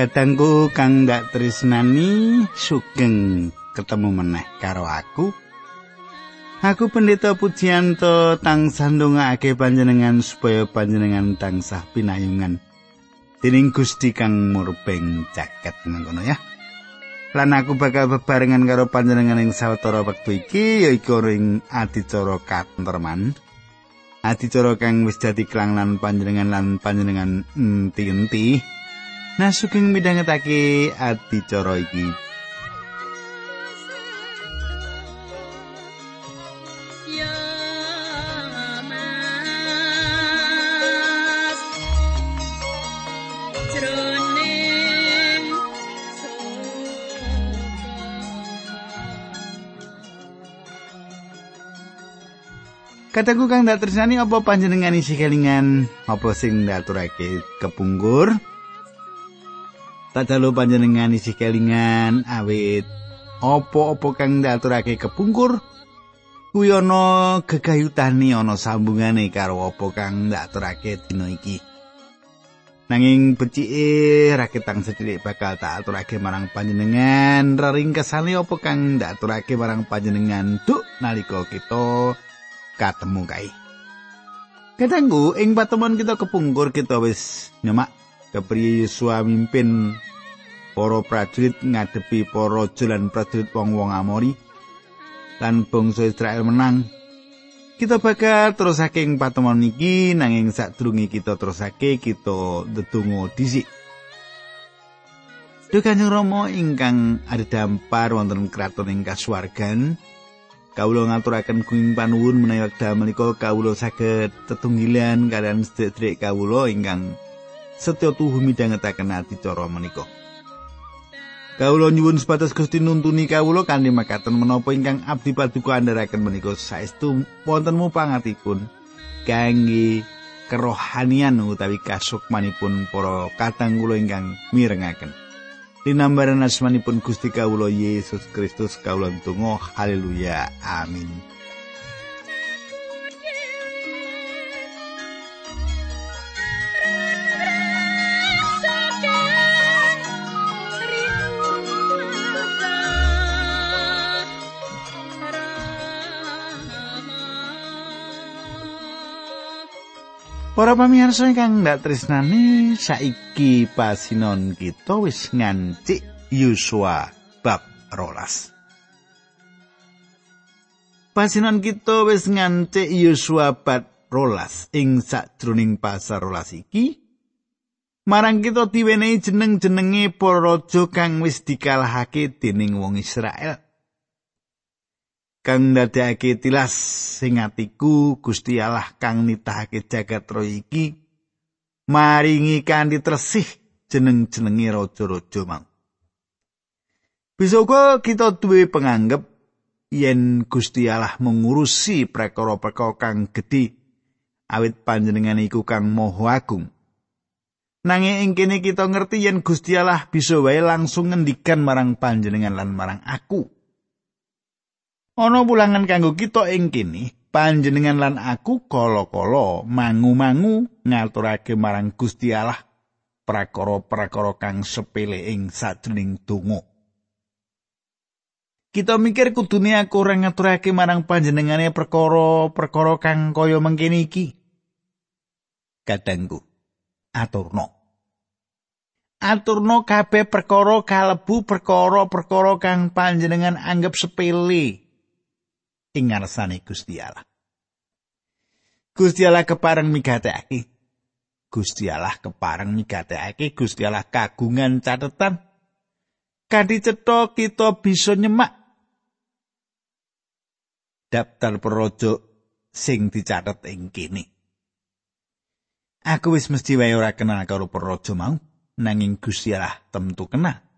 Kadangku kang ndak tresnani sugeng ketemu meneh karo aku. Aku pendeta Pujianto tansah ndongaake panjenengan supaya panjenengan tansah pinayungan. Dening Gusti kang murbeng jaket mangkono ya. Lan aku bakal bebarengan karo panjenengan ing sawetara wektu iki yaiku ing adicara katenterman. Adicara kang wis dadi klanglan panjenengan lan panjenengan enti-enti. Nah sugeng midhangetake adicara iki. Kataku kang dak tresnani apa panjenengan isi kelingan apa sing ndaturake kepungkur Tak dalu panjenengan isi kelingan awit opo-opo kang ndaturake kepungkur kuwi ana gegayutane ana sambungane karo opo kang ndaturake dina iki. Nanging becike raketang sedidik bakal tak aturake marang panjenengan reringkesane opo kang ndaturake marang panjenengan duk nalika kita katemu kae. Kadangku ing patemon kita kepungkur kita wis nyemak kepriye Yosua mimpin para prajurit ngadepi para raja lan prajurit wong-wong Amori lan bangsa Israel menang. Kita bakal terus saking patemon iki nanging sadurunge kita terusake kita ndedonga dhisik. Duh Kanjeng Rama ingkang dampar wonten kraton ing kasuwargan. Kawula ngaturaken kuing panuwun menawi wekdal menika kawula saged tetunggilan kalian sedherek kawula ingkang setya tuhu midhangetaken adicara menika. Kawula nyuwun sepatus Gusti nuntuni kawula kanthi makaten menapa ingkang abdi paduka andharaken menika saestu wonten mupangatipun kangge kerohanian utawi kasukmanipun para katang kula ingkang mirengaken. Dinambaran asmanipun Gusti kawula Yesus Kristus kawula tunggu haleluya amin. Para pamirsa ingkang ndak tresnani saiki pasinon kita wis ngancik Yosua bab rolas. Pasinon kita wis ngancik Yosua bab rolas ing sakjroning pasar rolas iki. Marang kita diwenehi jeneng-jenenge para raja kang wis dikalahake dening wong Israel. Kang ndadekake tilas sing atiku Gusti Allah kang nitahake jagat raya iki maringi kanthi tresih jeneng-jenenge raja-raja mau. Bisa uga kita duwe penganggep yen Gusti Allah mengurusi perkara-perkara kang gedhe awit panjenengan iku kang moho agung. Nanging ing kene kita ngerti yen Gusti Allah bisa wae langsung ngendikan marang panjenengan lan marang aku. Ana wulangan kanggo kita ing kene, panjenengan lan aku kala-kala mangu-mangu ngaturake marang Gusti Allah prakara-prakara kang sepele ing sajroning donga. Kita mikir kudune aku ora ngaturake marang panjenengane perkara-perkara kang kaya mengkene iki. Kadangku aturno. Aturno kabeh perkara kalebu perkara-perkara kang panjenengan anggap sepele. Ing ngarsane Gusti Allah. Gusti Allah kepareng migatekake. Gusti Allah kepareng migatekake Gusti Allah kagungan catetan. Kanthi cetha kita bisa nyemak daftar projo sing dicatet ing kene. Aku wis mesti wae ora kenal karo projo mau, nanging Gusti Allah tentu kenal.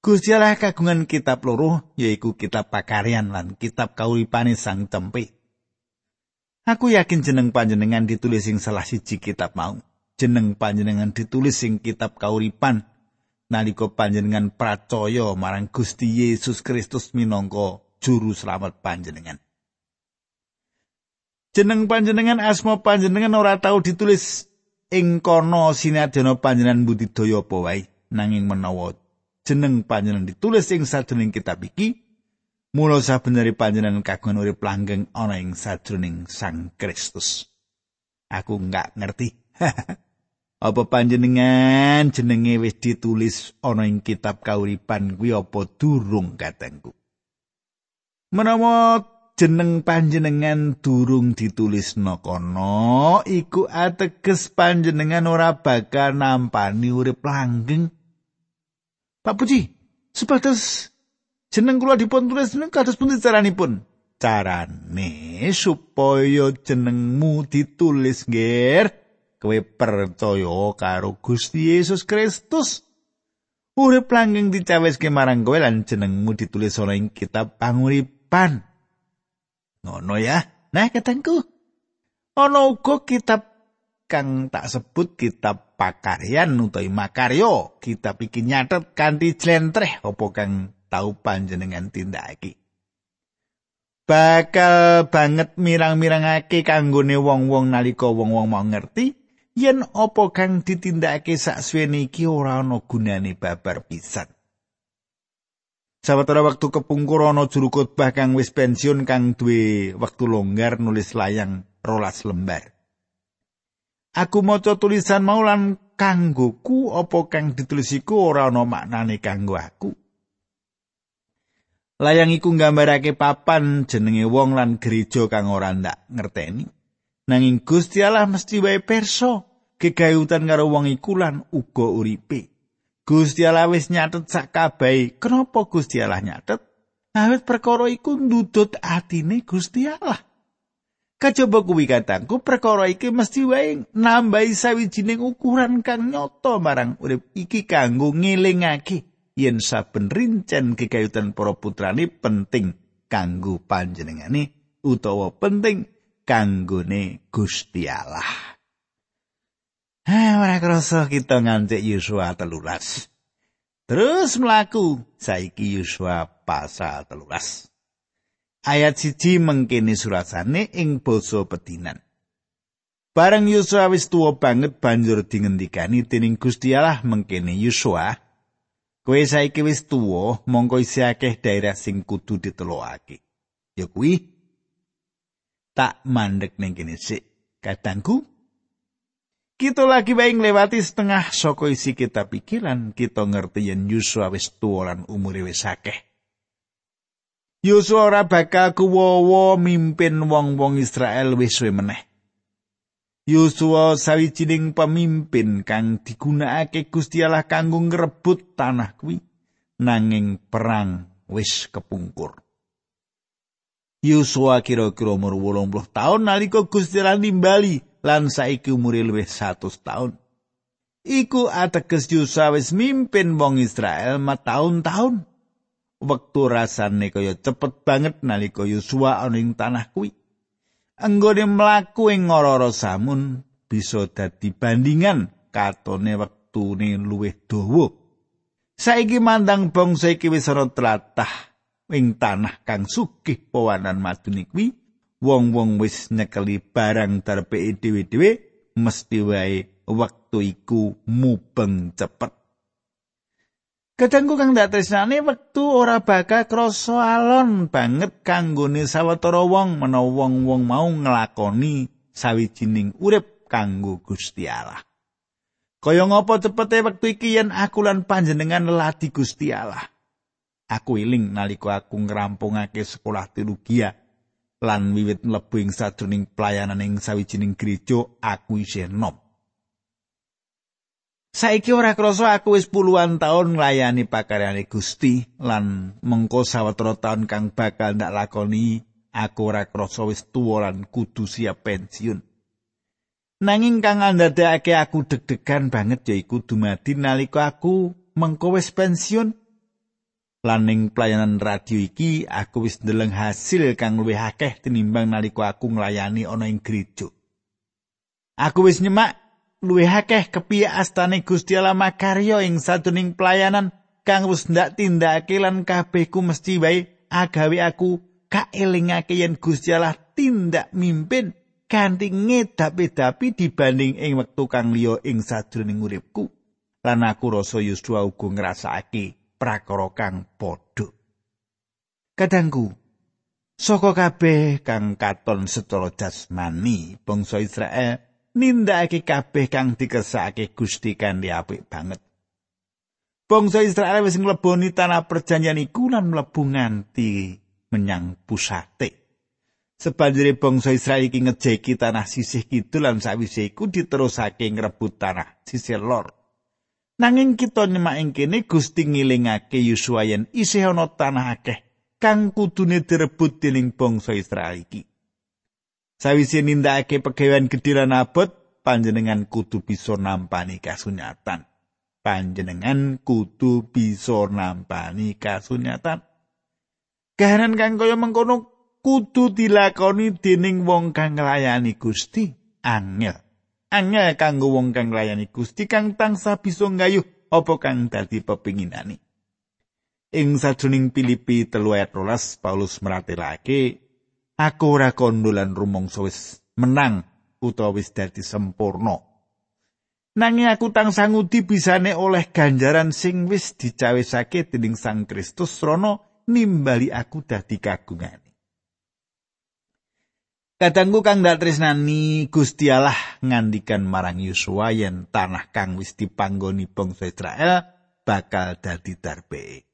Gusti Allah kagungan kitab loro yaiku kitab pakaryan lan kitab kauripane sang tempe. Aku yakin jeneng panjenengan ditulis ing salah siji kitab mau. Jeneng panjenengan ditulis ing kitab kauripan nalika panjenengan percaya marang Gusti Yesus Kristus minangka juru selamat panjenengan. Jeneng panjenengan asma panjenengan ora tau ditulis ing kono sinadyan panjenengan budidaya apa wae. nanging menawa jeneng panjenengan ditulis ing sajroning kitab iki mula sabeneri panjenengan kagungan urip langgeng ana ing sajroning Sang Kristus. Aku nggak ngerti. Apa panjenengan jenenge wis ditulis ana ing kitab kauripan kuwi apa durung katengku? Menawa jeneng panjenengan durung ditulis kono iku ateges panjenengan ora bakal nampani urip langgeng Pak Puji supados jeneng kula dipun tulis kados pundi caranipun carane supaya jenengmu ditulis nggih kowe percaya karo Gusti Yesus Kristus urip langgeng dicaweske marang kowe lan jenengmu ditulis ana ing kitab panguripan Ngono ya. Nah, katengku. Ono uga kitab kang tak sebut kitab pakaryan utawi makaryo. Kitab iki nyatet kanthi jlentreh apa kang tau panjenengan tindakake. Bakal banget mirang-mirangake kanggone wong-wong nalika wong-wong mau ngerti yen apa kang ditindakake saksuwene iki ora ana gunane babar pisan. Sawetara wektu kepungkur ana juru khotbah kang wis pensiun kang duwe wektu longgar nulis layang rolas lembar. Aku maca tulisan mau lan kanggoku apa kang ditulis iku ora ana maknane kanggo aku. Layang iku nggambarake papan jenenge wong lan gereja kang ora ndak ngerteni. Nanging Gusti Allah mesti wae perso gegayutan karo wong iku lan uga uripe. Gusti Allah wis nyatet sak kabahe. Kenapa Gusti Allah nyatet? Awit perkara iku ndudut atine Gusti Allah. Kajaba kuwi katangku perkara iki mesti wae nambahi sawijining ukuran kang nyata marang urip iki kanggo ngelingake yen saben rincen kekayutan para putrane penting kanggo panjenengane utawa penting kanggone Gusti Allah. Ha, ora krasa kita nganti Yusua telulas. Terus mlaku saiki Yusua pasal telulas. Ayat siji mengkini surasane ing basa pedinan. Bareng Yusua wis tuwa banget banjur dingendikani dening Gusti Allah mengkene Yusua, kowe saiki wis tuwa, mongko isih akeh daerah sing kudu ditelokake. Ya kuwi tak mandek ning kene sik. Kadangku Kita lagi bae nglewati setengah saka isi kitab pikiran kita ngerti yen Yusua wis tuwa lan umure wis akeh. Yusua ora bakal kuwowo mimpin wong-wong Israel wis suwe meneh. Yusua sawijining pemimpin kang digunakake Gusti Allah kanggo ngrebut tanah kuwi nanging perang wis kepungkur. Yusua kira-kira umur 80 tahun nalika Gusti Allah nimbali lan saiki umure luwih 100 taun. Iku ateges Yusua wis mimpin wong Israel ma taun-taun. Wektu rasane kaya cepet banget nalika Yusua ana ing tanah kuwi. Anggone mlaku ing ngororo samun bisa dadi bandingan katone wektune luwih dawa. Saiki mandang bangsa iki wis ana tlatah ing tanah kang sugih pewanan madune kuwi wong-wong wis nyekeli barang darpe dhewe-dhewe mesti wae wektu iku mubeng cepet. Kadangku kang dak tresnane wektu ora bakal krasa alon banget kanggone sawetara wong menawa wong-wong mau nglakoni sawijining urip kanggo Gusti Allah. Kaya ngapa cepete wektu iki yen aku lan panjenengan lelati Gusti Allah. Aku iling nalika aku ngrampungake sekolah teologi lan wiwit mlebu ing sadroning pelayanan ing sawijining gereja aku isih enom. Saiki ora krasa aku wis puluhan taun nglayani pakaryane Gusti lan mengko sawetara taun kang bakal ndak lakoni aku ora krasa wis tuwa lan kudu siap pensiun. Nanging kang andadekake aku deg-degan banget yaiku dumadi nalika aku mengko wis pensiun Laning pelayanan radio iki aku wis ndeleng hasil kang luwih akeh tinimbang nalika aku nglayani ana ing gereja. Aku wis nyemak luwih akeh kepiye astane Gusti Allah makarya ing sadurunging pelayanan kang wis ndak tindakake lan kabehku mesti wae agawe aku kaelingake yen Gusti Allah tindak mimpin kanthi ngedap-edapi dibanding ing wektu kang liya ing sadurunging uripku. lan aku rasa Yosua uga ngrasakake prakara kang padha. Kadangku, saka kabeh kang katon secara jasmani, bangsa Israel nindakake kabeh kang dikersakake Gusti kanthi apik banget. Bangsa Israel wis ngleboni tanah perjanjian iku lan mlebu nganti menyang pusate. Sebanjure bangsa Israel iki ngejeki tanah sisih kidul lan sawise iku diterusake ngrebut tanah sisih lor. Nanging kita nyemak ing kene Gusti ngilingake Yosua yen isih ana tanah akeh kang kudune direbut dening bangsa Israel iki. Sawise nindakake pegawean gedhe lan abot, panjenengan kudu bisa nampani kasunyatan. Panjenengan kudu bisa nampani kasunyatan. Kahanan kang kaya mengkono kudu dilakoni dening wong kang nglayani Gusti angel. Angel kanggo wong kang nglayani Gusti kang tangsa bisa nggayuh apa kang dadi pepinginane. Ing sajroning Filipi 3 ayat 12 Paulus meratelake aku ora kondolan rumangsa wis menang utawa wis dadi sempurna. Nanging aku tangsa ngudi bisane oleh ganjaran sing wis dicawisake dening Sang Kristus rono nimbali aku dadi kagungane. Kadangku kang dak tresnani Gusti Allah ngandikan marang Yosua yen tanah kang wis dipanggoni bangsa Israel bakal dadi darbe.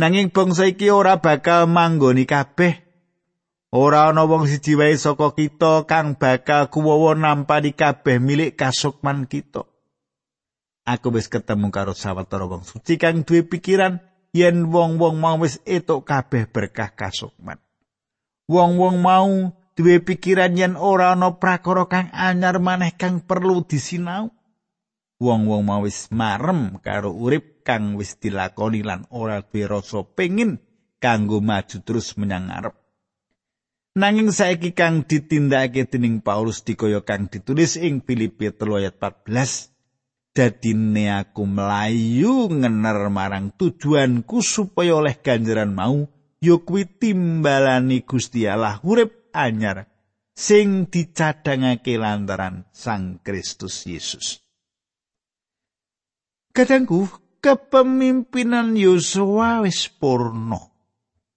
Nanging bangsa iki ora bakal manggoni kabeh. Ora ana wong siji wae saka kita kang bakal kuwowo nampani kabeh milik kasukman kita. Aku wis ketemu karo sawetara wong suci kang duwe pikiran yen wong-wong mau wis etuk kabeh berkah kasukman. wong-wong mau duwe pikiran yen ora ana prakara kang anyar maneh kang perlu disinau. Wong-wong mau wis marem karo urip kang wis dilakoni lan ora duwe rasa pengin kanggo maju terus menyang ngarep. Nanging saiki kang ditindakake dening Paulus dikaya kang ditulis ing Filipi 3 ayat 14 dadine aku melayu ngener marang tujuanku supaya oleh ganjaran mau ya kuwi timbalani Gusti Allah urip anyar sing dicadhangake lantaran Sang Kristus Yesus. Kadangku kepemimpinan Yosua wis purna.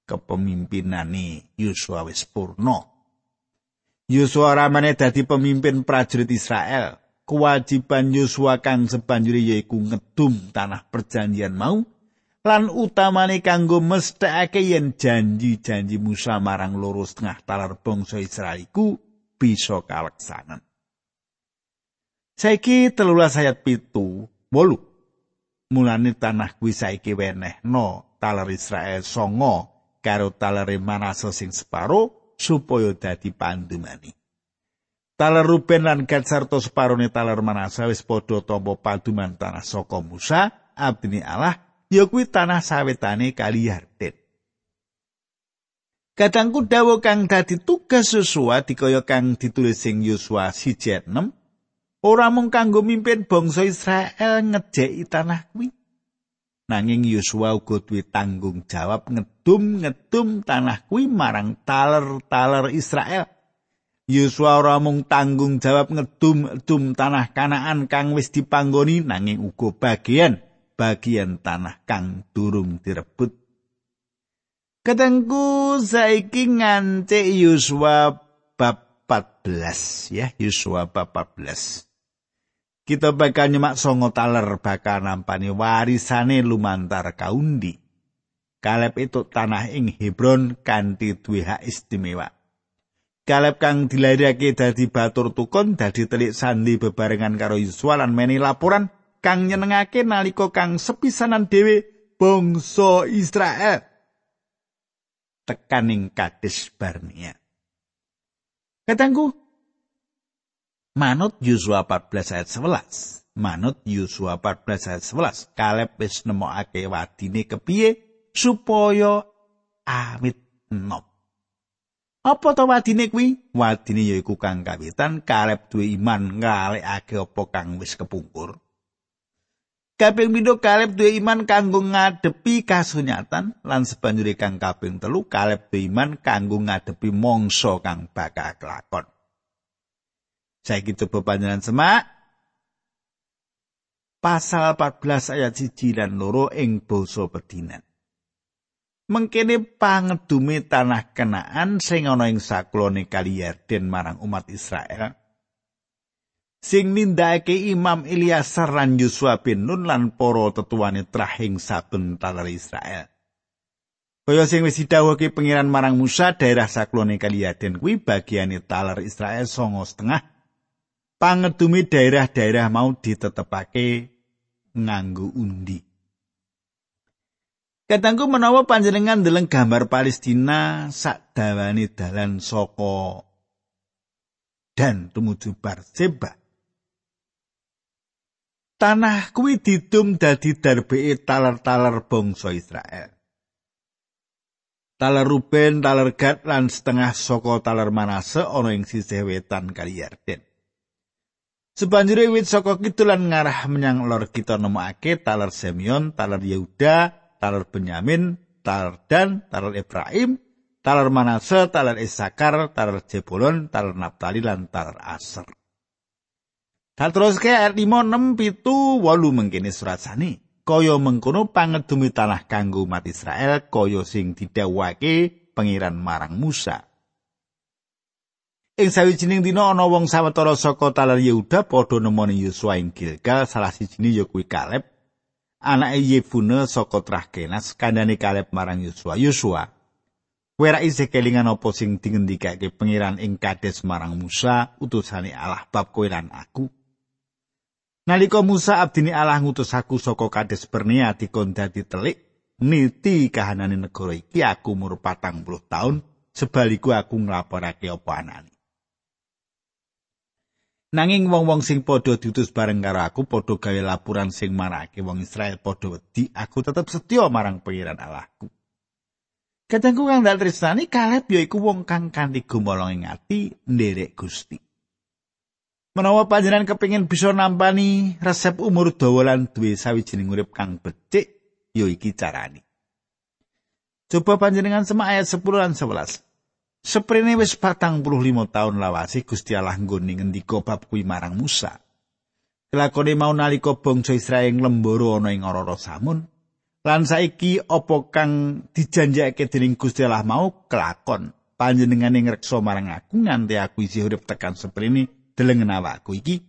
Kepemimpinane Yosua wis purna. Yosua ramane dadi pemimpin prajurit Israel. Kewajiban Yosua kang sebanjuri yaiku ngedum tanah perjanjian mau lan utamane kanggo mesthekake yen janji-janji Musa marang loro setengah talar bangsa Israel iku bisa kaleksanan. Saiki telulas ayat pitu, bolu. Mulane tanah kuwi saiki wenehno talar Israel songo karo talare Manase sing separo supaya dadi pandumani. Talar Ruben lan Gad sarta separone talar Manase wis padha tampa paduman tanah saka Musa abdi Allah ya kuwi tanah sawetane kali Yarden. Kadangku dawa kang dadi tugas Yosua dikaya kang ditulis sing Yosua 6 ora mung kanggo mimpin bangsa Israel ngejeki tanah kuwi. Nanging Yosua uga duwe tanggung jawab ngedum-ngedum tanah kuwi marang taler-taler Israel. Yosua ora mung tanggung jawab ngedum-edum tanah Kanaan kang wis dipanggoni nanging uga bagian bagian tanah kang durung direbut. Ketengku saiki ngancik Yuswa bab 14 ya, Yuswa bab 14. Kita bakal nyemak songo taler bakal nampani warisane lumantar kaundi. Kaleb itu tanah ing Hebron kanthi duwe hak istimewa. Kaleb kang dilairake dadi batur tukon dadi telik sandi bebarengan karo Yuswa lan meni laporan kang nyenengake nalika kang sepisanan dhewe bangsa Israel tekaning Kades Barnea. Katangku Manut Yosua 14 ayat 11. Manut Yosua 14 ayat 11. Kaleb wis nemokake wadine kepiye supaya awit enom. Apa to wadine kuwi? Wadine yaiku kang kawitan Kaleb duwe iman ngalekake apa kang wis kepungkur. Kaping pindho Kaleb duwe iman kanggo ngadepi kasunyatan lan sebanjure kang kaping telu Kaleb duwe iman kanggo ngadepi mangsa kang bakal kelakon. Saiki coba panjenengan semak pasal 14 ayat 1 lan loro ing basa pedinan. Mengkene pangedume tanah kenaan sing ana ing saklone kali Yarden marang umat Israel. Sing nindakake Imam Ilyasar lan Yusua bin Nun lan para tetuane trahing saben taler Israel. Kaya sing wis didhawuhake pangeran marang Musa daerah saklone kali Yarden kuwi bagiane taler Israel songo setengah. Pangedume daerah-daerah mau ditetepake nganggo undi. Katangku menawa panjenengan ndeleng gambar Palestina sak dawane dalan saka dan tumuju Barseba. Tanah kuwi didum dadi darbee taler-taler bangsa Israel. Taler Ruben, taler Gad lan setengah saka taler Manase ana ing sisih wetan Kali Yarden. Sebanjure wit saka kidulan ngarah menyang lor kita nemokake taler Simeon, taler Yehuda, talar Benyamin, talar Dan, talar Ibrahim, talar Manase, talar Isakar, talar Jebulon, talar Naftali lan talar Aser. Dal terus ke ayat 5 6 7 8 mengkene surat sani. Kaya mengkono pangedumi tanah kanggo umat Israel kaya sing didhawuhake pengiran marang Musa. Ing sawijining dina ana wong sawetara saka talar Yehuda padha nemoni Yosua ing Gilgal salah sijine ya kuwi Kaleb anake Yefune saka Trahkenas kandhane Kaleb marang Yosua. Yosua, kowe ra isih kelingan apa sing dingendikake pangeran ing Kades marang Musa, utusane Allah bab kowe lan aku? Nalika Musa abdini Allah ngutus aku saka Kades Bernia dikon dadi telik, niti kahanane negara iki aku umur patang puluh tahun, sebaliku aku nglaporake apa anane. Nanging wong-wong sing padha diutus bareng karo aku padha gawe laporan sing marake wong Israel padha wedi, aku tetep setya marang pangeran Allahku. Kadangku kang dal tresnani Kaleb ya iku wong kang kanthi gumolong ing ati nderek Gusti. Menawa panjenengan kepingin bisa nampani resep umur dawa lan duwe sawijining urip kang becik, ya iki carane. Coba panjenengan semak ayat 10 lan 11. Seprene wis patang puluh lima tahun lawase Gusti Allah nggone ngendika bab kuwi marang Musa. Kelakone mau nalika bangsa Israel lemboro ana ing ora samun, lan saiki apa kang dijanjekake dening Gusti Allah mau kelakon. Panjenengane ngreksa marang aku nganti aku isih urip tekan seprene delengen awakku iki.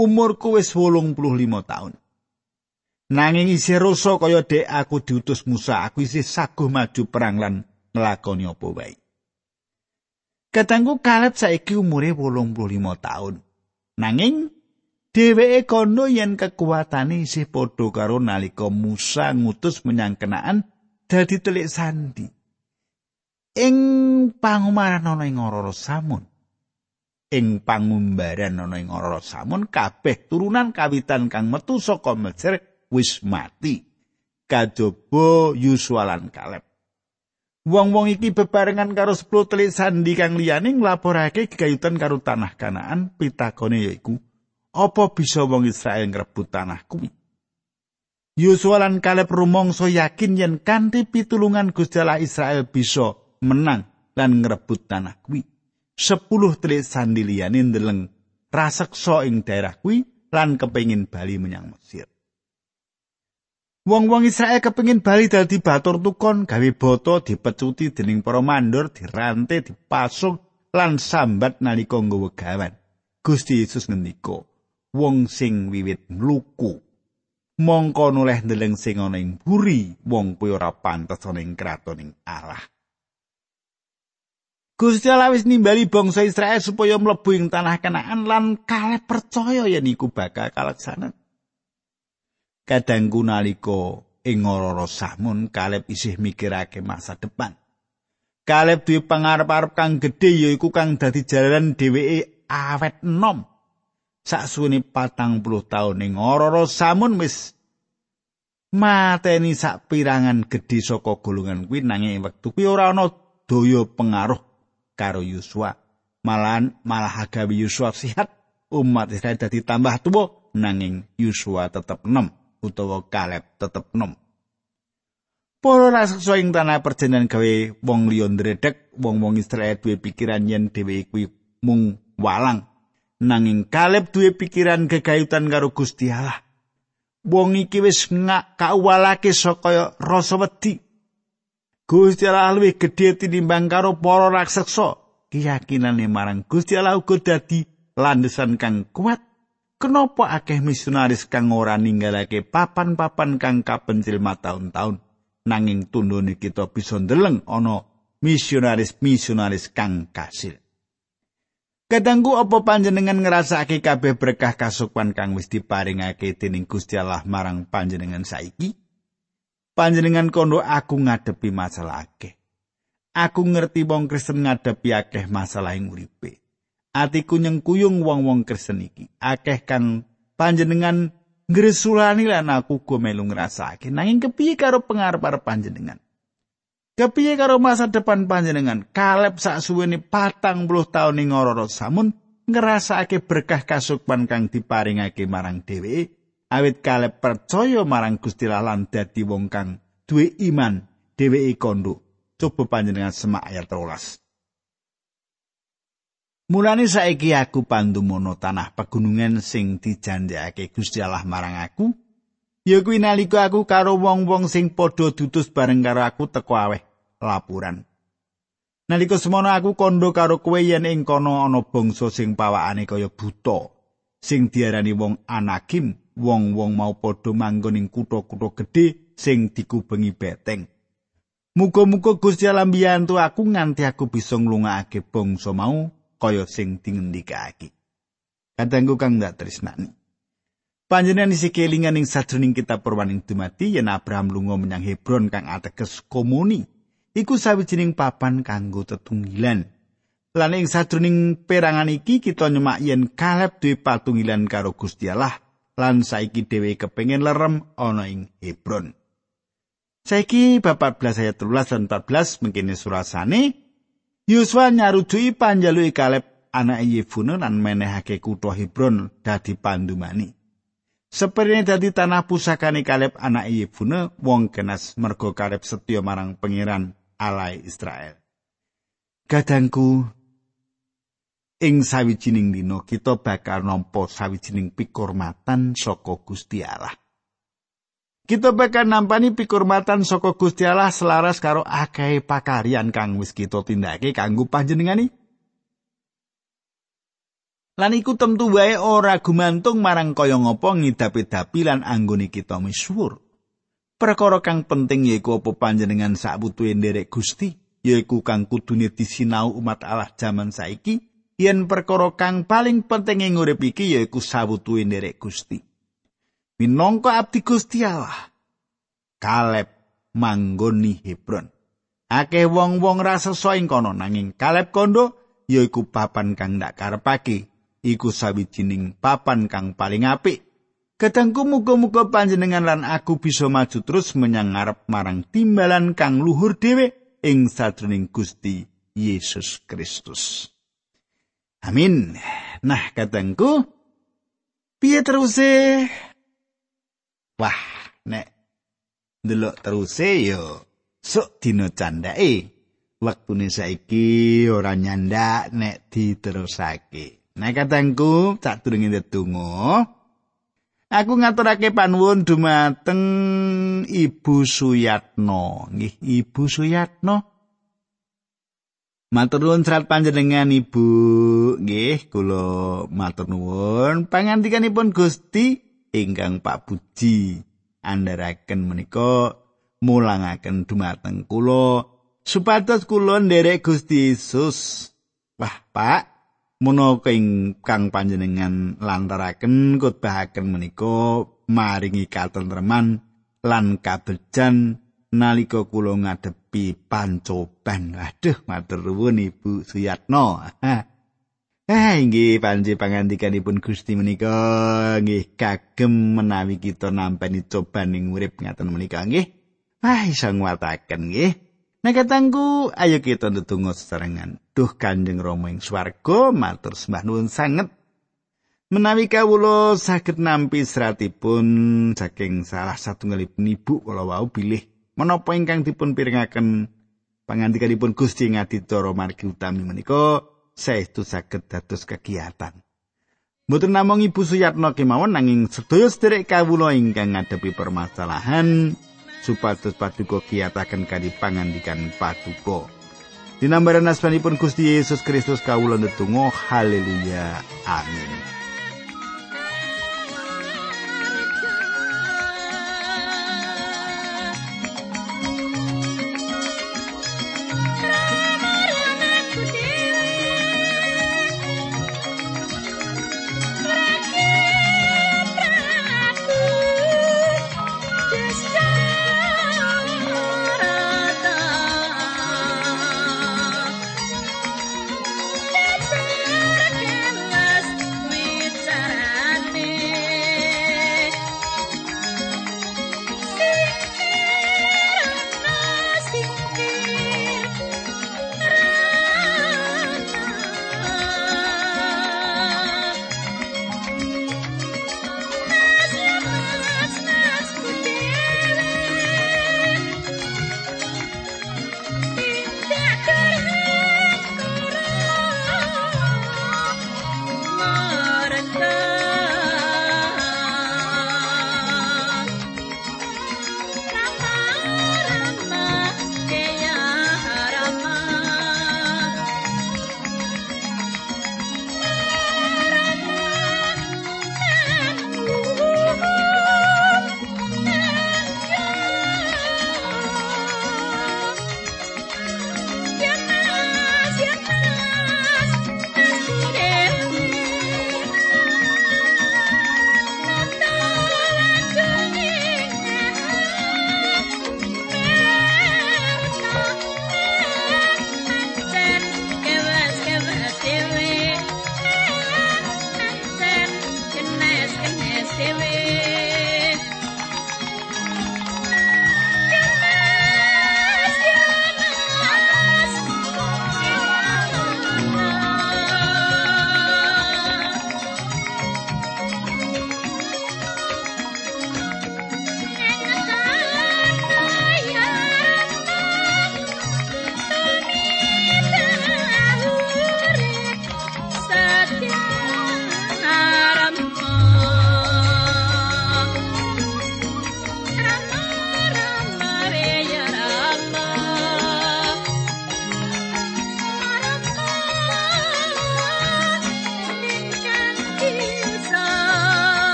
Umurku wis 85 tahun. Nanging isih rasa kaya dek aku diutus Musa, aku isih saguh maju perang lan nglakoni apa wae. Katanggu Kaleb saiki umure 85 taun. Nanging dheweke kono yen kekuatane isih padha karo nalika Musa ngutus menyang Kenaan dadi telik sandi. Ing pangumaran ana ing Ororo Samun. Ing pangumbaran ana ing Ororo Samun kabeh turunan kawitan kang metu saka Mesir wis mati. Kajaba Yusua lan Kaleb. Wong-wong iki bebarengan karo 10 telik sandi kang liyane nglaporake gegayutan karo tanah Kanaan, pitakone yaiku, apa bisa wong Israel ngrebut tanah kuwi? Yosua lan Kaleb rumangsa yakin yen kanthi pitulungan Gusti Allah Israel bisa menang lan ngrebut tanah kuwi. 10 telik sandi liyane ndeleng raseksa ing daerah kuwi lan kepengin bali menyang Mesir. Wong-wong Israel kepengin bali dadi batur tukon gawe boto dipecuti dening para mandor dirante dipasung lan sambat nalika nggawa gawan. Gusti Yesus ngendika, wong sing wiwit mluku mongko noleh ndeleng sing ana ing buri wong kuwi ora pantes ana ing kratoning Allah. Gusti Allah wis nimbali bangsa Israel supaya mlebu ing tanah Kanaan lan kalih percaya yen iku bakal kalaksanan. Kadangku nalika ing ora samun Kaleb isih mikirake masa depan. Kaleb duwe pangarep-arep kang gedhe yaiku kang dadi jalaran dheweke awet enom. Saksuwene patang puluh tahun ing ora samun wis mateni sak pirangan gedhe saka golongan kuwi nanging wektu kuwi ora ana daya pengaruh karo Yusua. Malahan malah agawe Yusua sihat umat Israel dadi tambah tuwa nanging Yusua tetep enom. Utawa Kaleb tetep nom. Para raseksa ing tanah perjanjian gawe wong liya ndredeg, wong-wong Israel duwe pikiran yen dhewe kuwi mung walang. Nanging Kaleb duwe pikiran gegayutan karo Gusti Allah. Wong iki wis ngak kawalake saka rasa wedi. Gusti Allah luwih gedhe tinimbang karo para raksasa. Keyakinane marang Gusti Allah uga dadi landesan kang kuat. Kenapa akeh misionaris kang ora ninggalake papan-papan kang kapencil mataun-taun nanging tundone kita bisa ndeleng ana misionaris-misionaris kang kasil. Kadangku apa panjenengan ngrasake kabeh berkah kasukuan kang wis diparingake dening Gusti Allah marang panjenengan saiki? Panjenengan kondo aku ngadepi masalah akeh. Aku ngerti wong Kristen ngadepi akeh masalah ing uripe. Atiku nyengkuyung wong-wong Kristen iki. Akeh kang panjenengan ngresulani lan aku go melu ngrasake. Nanging kepiye karo pengarep-arep panjenengan? Kepiye karo masa depan panjenengan? Kaleb sak suwene patang puluh tahun ing ngororo samun ngerasake berkah kasukman kang diparingake marang dhewe awit Kaleb percaya marang Gusti lan dadi wong kang duwe iman dheweke kondo. Coba panjenengan semak ayat 13. Mulane saiki aku pandumono tanah pegunungan sing dijanjekake Gusti Allah marang aku Ya kuwi nalika aku karo wong-wong sing padha dutus bareng karo aku teko aweh lapuran. Nalika semono aku kondo karo kowe yen ing kono ana bangsa sing pawakane kaya buta, sing diarani wong anakim, wong-wong mau padha manggon ing kutha-kutha gedhe sing dikubengi beteng. Muga-muga Gusti Allah mbiyantu aku nganti aku bisa nglungakake bangsa mau kaya sing dingendikake. Kadangku kang ndak tresnani. Panjenengan isi kelingan ing sajroning kitab perwaning dumati yen Abraham lunga menyang Hebron kang ateges komuni. Iku sawijining papan kanggo tetunggilan. Lan ing sajroning perangan iki kita nyemak yen Kaleb duwe patunggilan karo Gusti Allah lan saiki dhewe kepengin lerem ana ing Hebron. Saiki bab 14 ayat 13 dan 14 mengkene surasane Yuswa nyarujui panjaluki Kaleb anak Yefune lan menehake kutha Hebron dadi pandumani. Seperti dadi tanah pusakane Kaleb anak Yefune wong kenas mergo Kaleb setya marang pangeran alai Israel. Kadangku ing sawijining dina kita bakal nampa sawijining pikurmatan saka Gusti Allah. Kita bakal nampani pikurmatan saka Gusti Allah selaras karo akeh pakarian kang wis kita tindake kanggo panjenengani. Lan iku tentu wae ora gumantung marang kaya ngapa ngidapi-dapi lan anggone kita misuwur. Perkara kang penting yaiku apa panjenengan sabutuhe nderek Gusti, yaiku kang kudune disinau umat Allah jaman saiki, yen perkara kang paling penting ing urip iki yaiku sabutuhe nderek Gusti. Minangka abdi Gusti Allah, Kaleb manggoni Hebron. Akeh wong-wong rasa ing kono nanging Kaleb kondo yaiku papan kang ndak karepake iku sawijining papan kang paling apik. Kadangku muga-muga panjenengan lan aku bisa maju terus menyang ngarep marang timbalan kang luhur dhewe ing sadroning Gusti Yesus Kristus. Amin. Nah, kadangku piye terus Wah, nek ndelok terus yo sok dina candake. Waktune saiki ora nyandak nek diterusake. Nek katengku sadurunge ndedonga aku ngaturake panuwun dumateng Ibu Suyatno. Nggih, Ibu Suyatno. Matur nuwun serat panjenengan Ibu. Nggih, kula matur nuwun pangandikanipun Gusti ingkang Pak andharaken menika mulangaken dumateng kula supados kula nderek Gusti Yesus. Wah, Pak, Mono ing kang panjenengan lantaraken khotbahaken menika maringi katentreman lan kabejan nalika kula ngadepi pancoban. Aduh, matur nuwun Ibu Suyatno. Eh, inggih panji pangandikanipun Gusti menika nggih kagem menawi kita nampi coban ing urip ngaten menika nggih. Ah, iso nguwataken nggih. Nek katangku, ayo kita ndedonga sesarengan. Duh Kanjeng Rama ing swarga, matur sembah nuwun sanget. Menawi kawula saged nampi seratipun saking salah satunggalipun ibu kala wau bilih menapa ingkang dipun pirengaken pangandikanipun Gusti ngadicara margi utami menika saestu saged dados kegiatan. Mboten namung Ibu Suyatno kemawon nanging sedaya sederek kawula ingkang ngadepi permasalahan supados paduka kiyataken kanthi pangandikan paduka. Dinambaran asmanipun Gusti Yesus Kristus kawula ndedonga haleluya amin